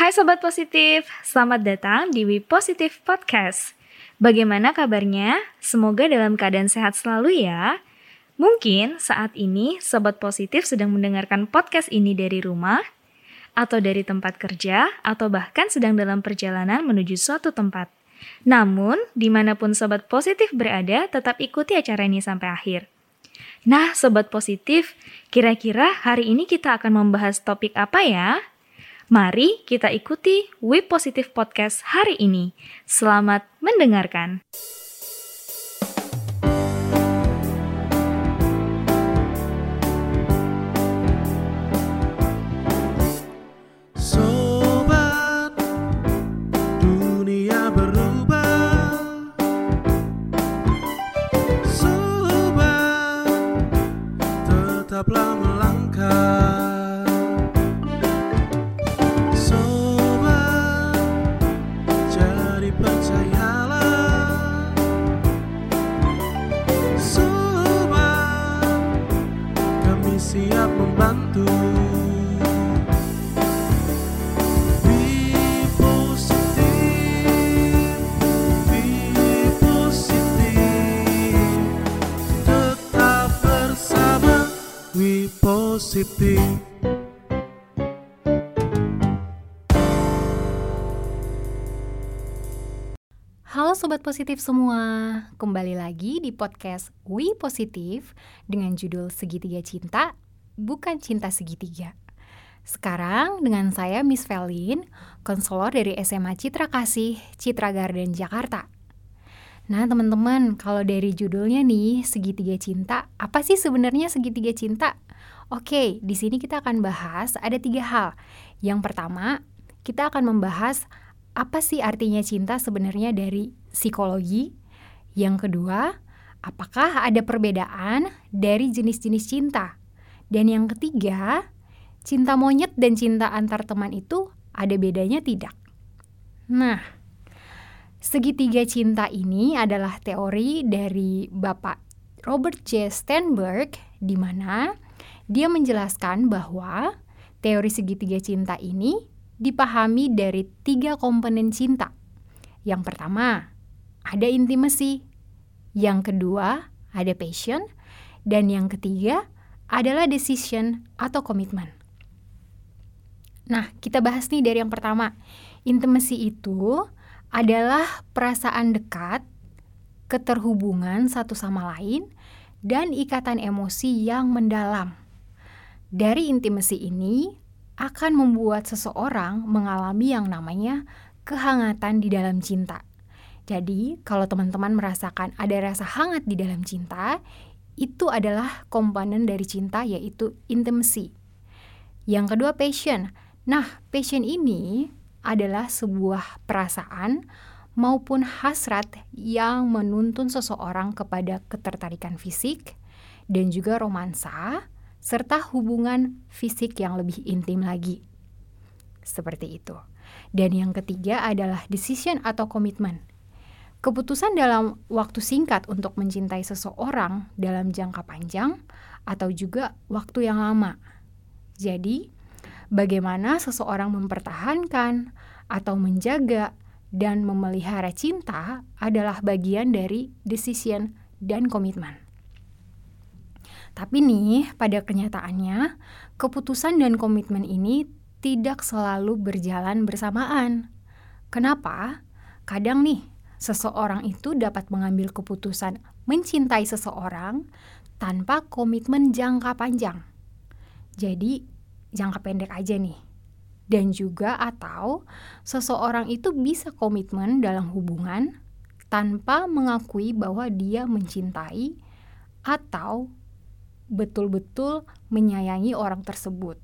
Hai Sobat Positif, selamat datang di We Positive Podcast. Bagaimana kabarnya? Semoga dalam keadaan sehat selalu ya. Mungkin saat ini Sobat Positif sedang mendengarkan podcast ini dari rumah, atau dari tempat kerja, atau bahkan sedang dalam perjalanan menuju suatu tempat. Namun, di mana pun Sobat Positif berada, tetap ikuti acara ini sampai akhir. Nah, Sobat Positif, kira-kira hari ini kita akan membahas topik apa ya? Mari kita ikuti We Positive Podcast hari ini. Selamat mendengarkan. Halo Sobat Positif semua, kembali lagi di podcast We Positif dengan judul Segitiga Cinta, bukan cinta segitiga. Sekarang dengan saya Miss Velin, konselor dari SMA Citra Kasih, Citra Garden, Jakarta. Nah teman-teman, kalau dari judulnya nih, Segitiga Cinta, apa sih sebenarnya segitiga cinta? Oke, di sini kita akan bahas ada tiga hal. Yang pertama, kita akan membahas apa sih artinya cinta sebenarnya dari psikologi? Yang kedua, apakah ada perbedaan dari jenis-jenis cinta? Dan yang ketiga, cinta monyet dan cinta antar teman itu ada bedanya tidak? Nah, segitiga cinta ini adalah teori dari Bapak Robert J. Sternberg di mana dia menjelaskan bahwa teori segitiga cinta ini dipahami dari tiga komponen cinta. Yang pertama, ada intimacy. Yang kedua, ada passion. Dan yang ketiga, adalah decision atau komitmen. Nah, kita bahas nih dari yang pertama. Intimacy itu adalah perasaan dekat, keterhubungan satu sama lain, dan ikatan emosi yang mendalam. Dari intimacy ini, akan membuat seseorang mengalami yang namanya kehangatan di dalam cinta. Jadi, kalau teman-teman merasakan ada rasa hangat di dalam cinta, itu adalah komponen dari cinta yaitu intimacy. Yang kedua passion. Nah, passion ini adalah sebuah perasaan maupun hasrat yang menuntun seseorang kepada ketertarikan fisik dan juga romansa serta hubungan fisik yang lebih intim lagi. Seperti itu. Dan yang ketiga adalah decision atau komitmen. Keputusan dalam waktu singkat untuk mencintai seseorang dalam jangka panjang atau juga waktu yang lama. Jadi, bagaimana seseorang mempertahankan atau menjaga dan memelihara cinta adalah bagian dari decision dan komitmen. Tapi nih, pada kenyataannya, keputusan dan komitmen ini tidak selalu berjalan bersamaan. Kenapa? Kadang nih, seseorang itu dapat mengambil keputusan mencintai seseorang tanpa komitmen jangka panjang. Jadi, jangka pendek aja nih. Dan juga atau seseorang itu bisa komitmen dalam hubungan tanpa mengakui bahwa dia mencintai atau betul-betul menyayangi orang tersebut.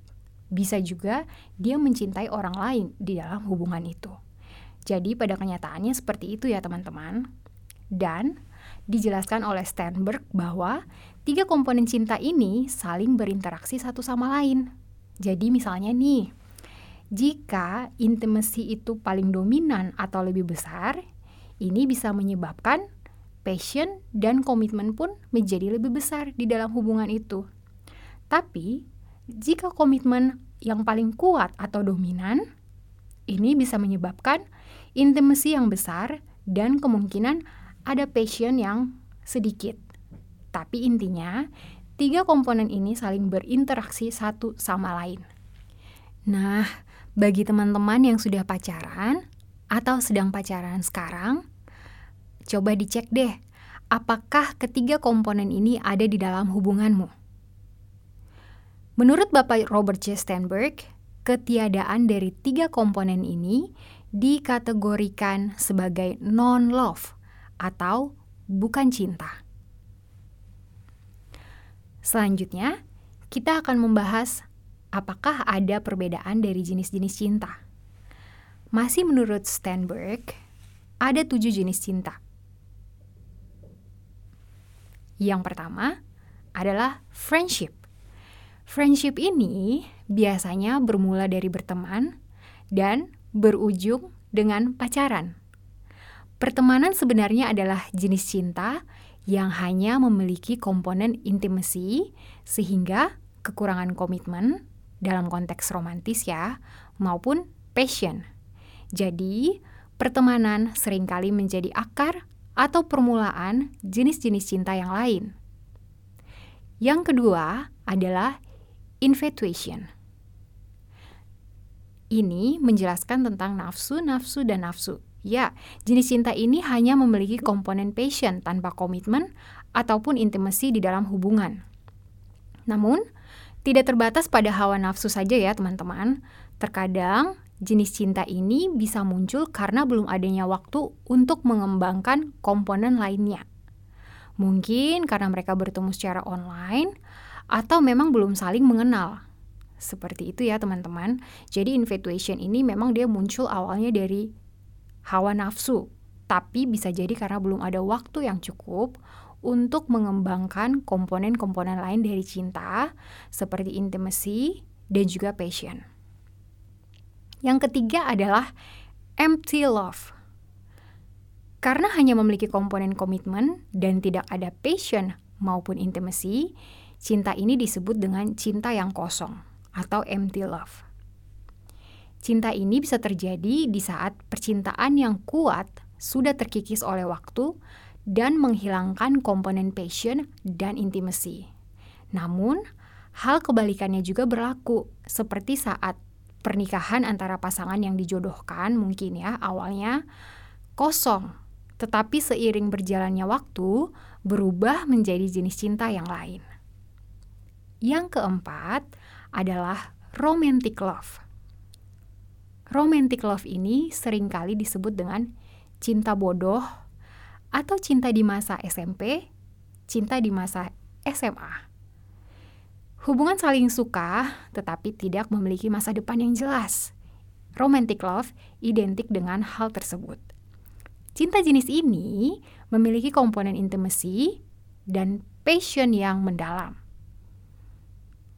Bisa juga dia mencintai orang lain di dalam hubungan itu. Jadi pada kenyataannya seperti itu ya teman-teman. Dan dijelaskan oleh Sternberg bahwa tiga komponen cinta ini saling berinteraksi satu sama lain. Jadi misalnya nih, jika intimacy itu paling dominan atau lebih besar, ini bisa menyebabkan passion dan komitmen pun menjadi lebih besar di dalam hubungan itu. Tapi, jika komitmen yang paling kuat atau dominan, Ini bisa menyebabkan intimacy yang besar dan kemungkinan ada passion yang sedikit. Tapi intinya, tiga komponen ini saling berinteraksi satu sama lain. Nah, bagi teman-teman yang sudah pacaran atau sedang pacaran sekarang, coba dicek deh, apakah ketiga komponen ini ada di dalam hubunganmu. Menurut Bapak Robert J. Sternberg, ketiadaan dari tiga komponen ini dikategorikan sebagai non-love atau bukan cinta. Selanjutnya, kita akan membahas apakah ada perbedaan dari jenis-jenis cinta. Masih menurut Sternberg, ada tujuh jenis cinta. Yang pertama adalah friendship. Friendship ini biasanya bermula dari berteman dan berujung dengan pacaran. Pertemanan sebenarnya adalah jenis cinta yang hanya memiliki komponen intimacy sehingga kekurangan komitmen dalam konteks romantis ya maupun passion. Jadi, pertemanan sering kali menjadi akar atau permulaan jenis-jenis cinta yang lain. Yang kedua adalah infatuation. Ini menjelaskan tentang nafsu, nafsu, dan nafsu. Ya, jenis cinta ini hanya memiliki komponen passion tanpa komitmen ataupun intimasi di dalam hubungan. Namun, tidak terbatas pada hawa nafsu saja ya teman-teman. Terkadang, jenis cinta ini bisa muncul karena belum adanya waktu untuk mengembangkan komponen lainnya. Mungkin karena mereka bertemu secara online, atau memang belum saling mengenal. Seperti itu ya teman-teman. Jadi infatuation ini memang dia muncul awalnya dari hawa nafsu, tapi bisa jadi karena belum ada waktu yang cukup untuk mengembangkan komponen-komponen lain dari cinta seperti intimacy dan juga passion. Yang ketiga adalah empty love. Karena hanya memiliki komponen komitmen dan tidak ada passion maupun intimacy, cinta ini disebut dengan cinta yang kosong atau empty love. Cinta ini bisa terjadi di saat percintaan yang kuat sudah terkikis oleh waktu dan menghilangkan komponen passion dan intimacy. Namun, hal kebalikannya juga berlaku, seperti saat pernikahan antara pasangan yang dijodohkan mungkin ya awalnya kosong, tetapi seiring berjalannya waktu berubah menjadi jenis cinta yang lain. Yang keempat adalah romantic love. Romantic love ini sering kali disebut dengan cinta bodoh atau cinta di masa SMP, cinta di masa SMA. Hubungan saling suka tetapi tidak memiliki masa depan yang jelas. Romantic love identik dengan hal tersebut. Cinta jenis ini memiliki komponen intimacy dan passion yang mendalam.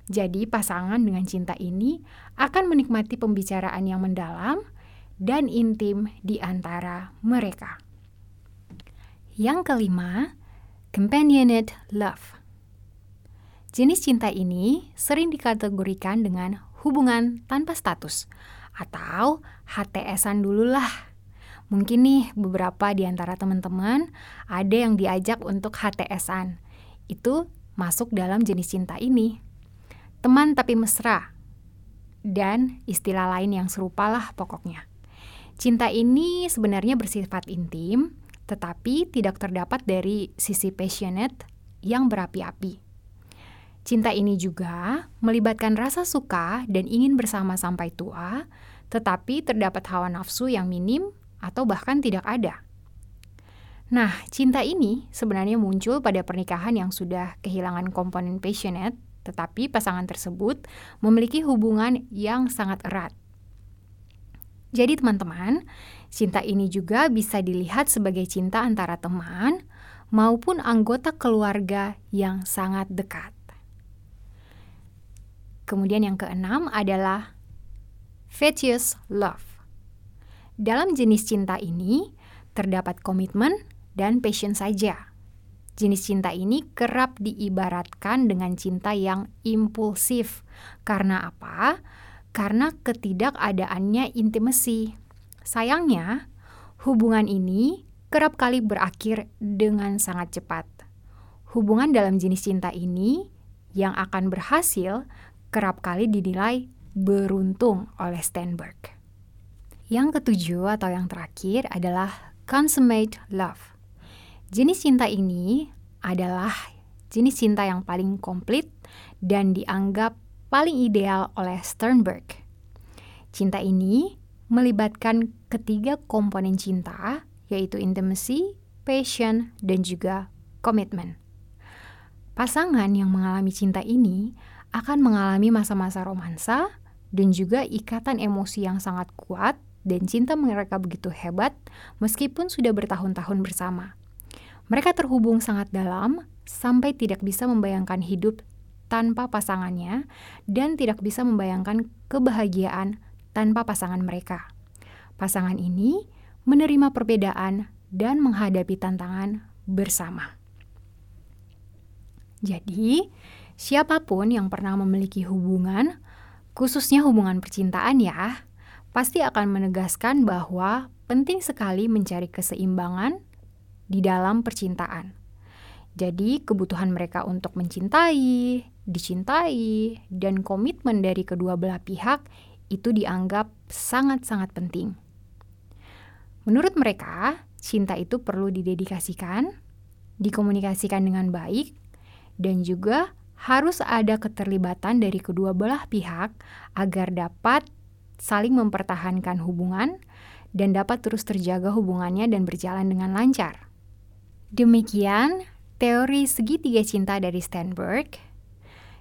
Jadi, pasangan dengan cinta ini akan menikmati pembicaraan yang mendalam dan intim di antara mereka. Yang kelima, companionate love. Jenis cinta ini sering dikategorikan dengan hubungan tanpa status atau HTS-an dulu lah. Mungkin nih beberapa di antara teman-teman ada yang diajak untuk HTS-an. Itu masuk dalam jenis cinta ini teman tapi mesra, dan istilah lain yang serupa lah pokoknya. Cinta ini sebenarnya bersifat intim, tetapi tidak terdapat dari sisi passionate yang berapi-api. Cinta ini juga melibatkan rasa suka dan ingin bersama sampai tua, tetapi terdapat hawa nafsu yang minim atau bahkan tidak ada. Nah, cinta ini sebenarnya muncul pada pernikahan yang sudah kehilangan komponen passionate tetapi pasangan tersebut memiliki hubungan yang sangat erat. Jadi teman-teman, cinta ini juga bisa dilihat sebagai cinta antara teman maupun anggota keluarga yang sangat dekat. Kemudian yang keenam adalah fetious love. Dalam jenis cinta ini terdapat komitmen dan passion saja. Jenis cinta ini kerap diibaratkan dengan cinta yang impulsif. Karena apa? karena ketidakadaannya intimasi. Sayangnya, hubungan ini kerap kali berakhir dengan sangat cepat. Hubungan dalam jenis cinta ini yang akan berhasil kerap kali dinilai beruntung oleh Steinberg. Yang ketujuh atau yang terakhir adalah consummate love. Jenis cinta ini adalah jenis cinta yang paling komplit dan dianggap paling ideal oleh Sternberg. Cinta ini melibatkan ketiga komponen cinta, yaitu intimacy, passion, dan juga komitmen. Pasangan yang mengalami cinta ini akan mengalami masa-masa romansa dan juga ikatan emosi yang sangat kuat dan cinta mereka begitu hebat meskipun sudah bertahun-tahun bersama. Mereka terhubung sangat dalam sampai tidak bisa membayangkan hidup tanpa pasangannya dan tidak bisa membayangkan kebahagiaan tanpa pasangan mereka. Pasangan ini menerima perbedaan dan menghadapi tantangan bersama. Jadi, siapa pun yang pernah memiliki hubungan, khususnya hubungan percintaan ya, pasti akan menegaskan bahwa penting sekali mencari keseimbangan di dalam percintaan. Jadi, kebutuhan mereka untuk mencintai, dicintai, dan komitmen dari kedua belah pihak itu dianggap sangat-sangat penting. Menurut mereka, cinta itu perlu didedikasikan, dikomunikasikan dengan baik, dan juga harus ada keterlibatan dari kedua belah pihak agar dapat saling mempertahankan hubungan dan dapat terus terjaga hubungannya dan berjalan dengan lancar. Demikian teori segitiga cinta dari Steinberg.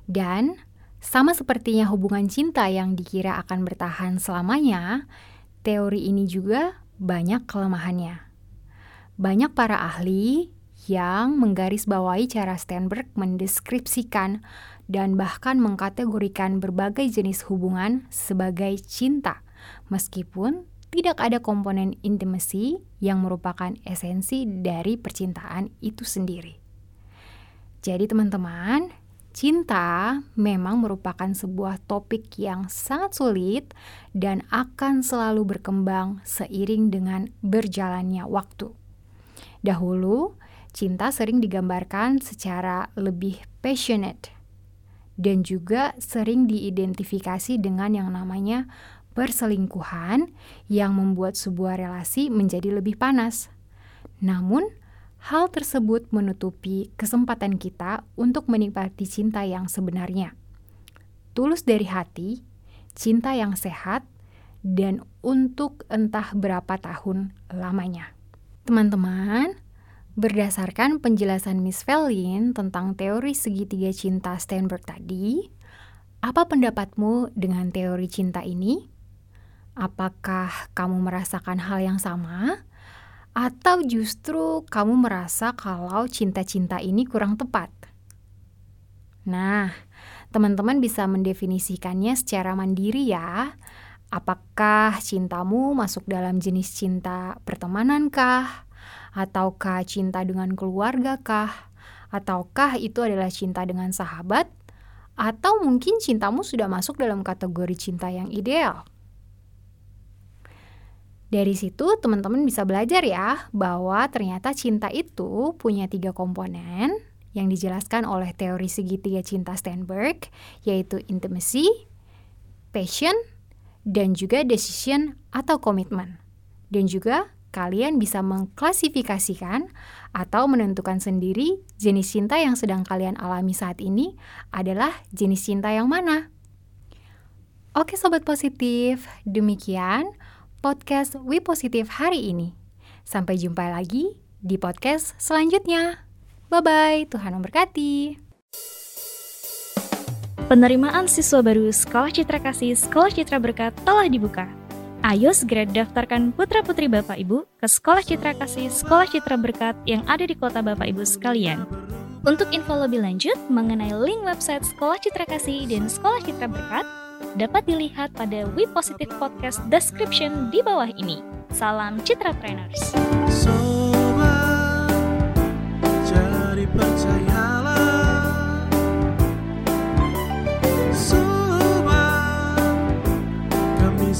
Dan sama sepertinya hubungan cinta yang dikira akan bertahan selamanya, teori ini juga banyak kelemahannya. Banyak para ahli yang menggarisbawahi cara Steinberg mendeskripsikan dan bahkan mengkategorikan berbagai jenis hubungan sebagai cinta, meskipun tidak ada komponen intimasi yang merupakan esensi dari percintaan itu sendiri. Jadi teman-teman, cinta memang merupakan sebuah topik yang sangat sulit dan akan selalu berkembang seiring dengan berjalannya waktu. Dahulu, cinta sering digambarkan secara lebih passionate dan juga sering diidentifikasi dengan yang namanya perselingkuhan yang membuat sebuah relasi menjadi lebih panas. Namun, hal tersebut menutupi kesempatan kita untuk menikmati cinta yang sebenarnya. Tulus dari hati, cinta yang sehat, dan untuk entah berapa tahun lamanya. Teman-teman, berdasarkan penjelasan Miss Felin tentang teori segitiga cinta Steinberg tadi, apa pendapatmu dengan teori cinta ini? Apakah kamu merasakan hal yang sama? Atau justru kamu merasa kalau cinta-cinta ini kurang tepat? Nah, teman-teman bisa mendefinisikannya secara mandiri ya. Apakah cintamu masuk dalam jenis cinta pertemanankah? Ataukah cinta dengan keluarga kah? Ataukah itu adalah cinta dengan sahabat? Atau mungkin cintamu sudah masuk dalam kategori cinta yang ideal? Dari situ teman-teman bisa belajar ya bahwa ternyata cinta itu punya tiga komponen yang dijelaskan oleh teori segitiga cinta Steinberg yaitu intimacy, passion, dan juga decision atau komitmen. Dan juga kalian bisa mengklasifikasikan atau menentukan sendiri jenis cinta yang sedang kalian alami saat ini adalah jenis cinta yang mana. Oke sobat positif, demikian podcast We Positif hari ini. Sampai jumpa lagi di podcast selanjutnya. Bye-bye, Tuhan memberkati. Penerimaan siswa baru Sekolah Citra Kasih Sekolah Citra Berkat telah dibuka. Ayo segera daftarkan putra-putri Bapak Ibu ke Sekolah Citra Kasih Sekolah Citra Berkat yang ada di kota Bapak Ibu sekalian. Untuk info lebih lanjut mengenai link website Sekolah Citra Kasih dan Sekolah Citra Berkat, dapat dilihat pada We Positive Podcast description di bawah ini. Salam Citra Trainers.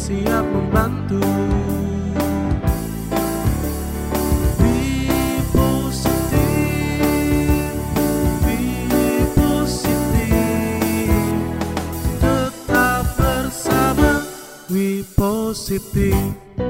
Siap membantu. We positif